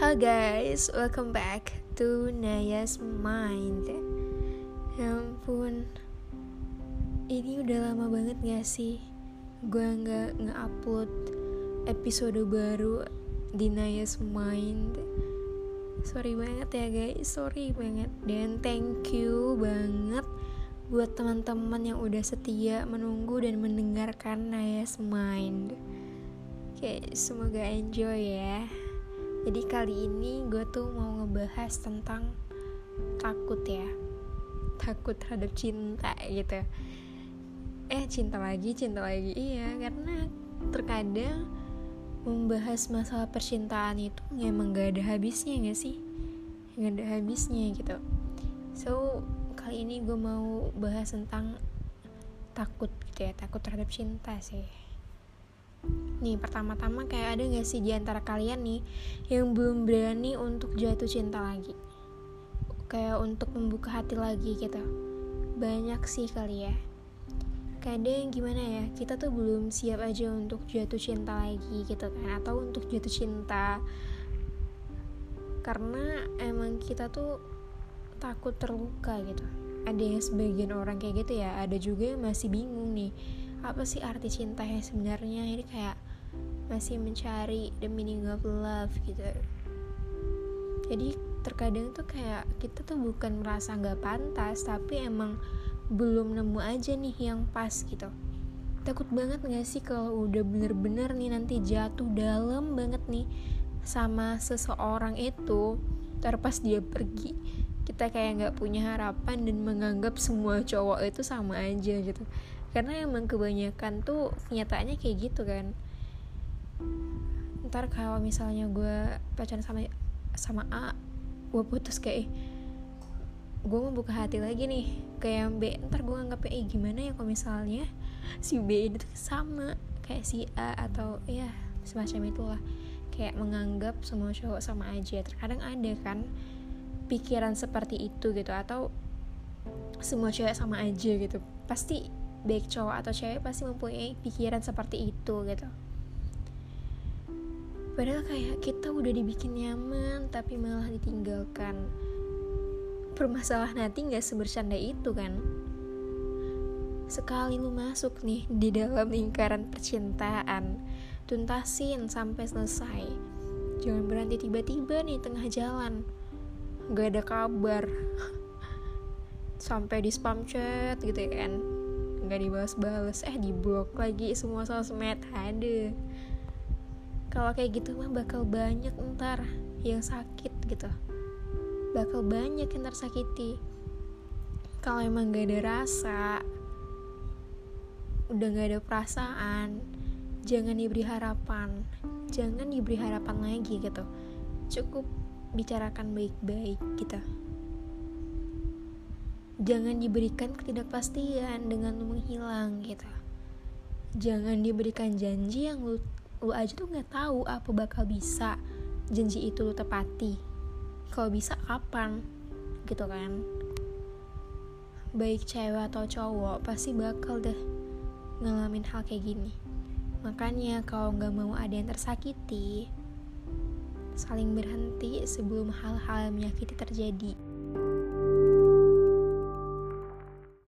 Halo guys, welcome back to Naya's Mind. Ya ampun Ini udah lama banget gak sih Gue gak nge-upload episode baru di Naya's Mind? Sorry banget ya guys, sorry banget. Dan thank you banget buat teman-teman yang udah setia menunggu dan mendengarkan Naya's Mind. Oke, semoga enjoy ya jadi kali ini gue tuh mau ngebahas tentang takut ya. Takut terhadap cinta gitu. Eh cinta lagi, cinta lagi. Iya karena terkadang membahas masalah percintaan itu emang gak ada habisnya gak sih? Gak ada habisnya gitu. So kali ini gue mau bahas tentang takut gitu ya Takut terhadap cinta sih Nih pertama-tama kayak ada gak sih di antara kalian nih yang belum berani untuk jatuh cinta lagi? Kayak untuk membuka hati lagi gitu. Banyak sih kali ya. Kadang gimana ya, kita tuh belum siap aja untuk jatuh cinta lagi gitu kan Atau untuk jatuh cinta Karena emang kita tuh takut terluka gitu Ada yang sebagian orang kayak gitu ya Ada juga yang masih bingung nih Apa sih arti cinta yang sebenarnya? Ini kayak masih mencari the meaning of love gitu. Jadi terkadang tuh kayak kita tuh bukan merasa nggak pantas tapi emang belum nemu aja nih yang pas gitu. Takut banget gak sih kalau udah bener-bener nih nanti jatuh dalam banget nih sama seseorang itu terpas dia pergi kita kayak nggak punya harapan dan menganggap semua cowok itu sama aja gitu karena emang kebanyakan tuh kenyataannya kayak gitu kan. Ntar kalau misalnya gue pacaran sama sama A gue putus kayak gue mau buka hati lagi nih. Kayak yang B ntar gue anggap eh gimana ya kalau misalnya si B itu sama kayak si A atau ya semacam itulah. Kayak menganggap semua cowok sama aja. Terkadang ada kan pikiran seperti itu gitu atau semua cewek sama aja gitu. Pasti baik cowok atau cewek pasti mempunyai pikiran seperti itu gitu Padahal kayak kita udah dibikin nyaman tapi malah ditinggalkan. Permasalahan hati gak sebercanda itu kan? Sekali lu masuk nih di dalam lingkaran percintaan, tuntasin sampai selesai. Jangan berhenti tiba-tiba nih tengah jalan. Gak ada kabar. Sampai di spam chat gitu ya kan. Gak dibalas-balas, eh di blok lagi semua sosmed. Aduh. Kalau kayak gitu mah bakal banyak ntar yang sakit gitu. Bakal banyak yang tersakiti. Kalau emang gak ada rasa udah gak ada perasaan jangan diberi harapan. Jangan diberi harapan lagi gitu. Cukup bicarakan baik-baik gitu jangan diberikan ketidakpastian dengan menghilang gitu. Jangan diberikan janji yang lu lu aja tuh nggak tahu apa bakal bisa janji itu lu tepati. Kalau bisa kapan? Gitu kan. Baik cewek atau cowok pasti bakal deh ngalamin hal kayak gini. Makanya kalau nggak mau ada yang tersakiti saling berhenti sebelum hal-hal menyakiti terjadi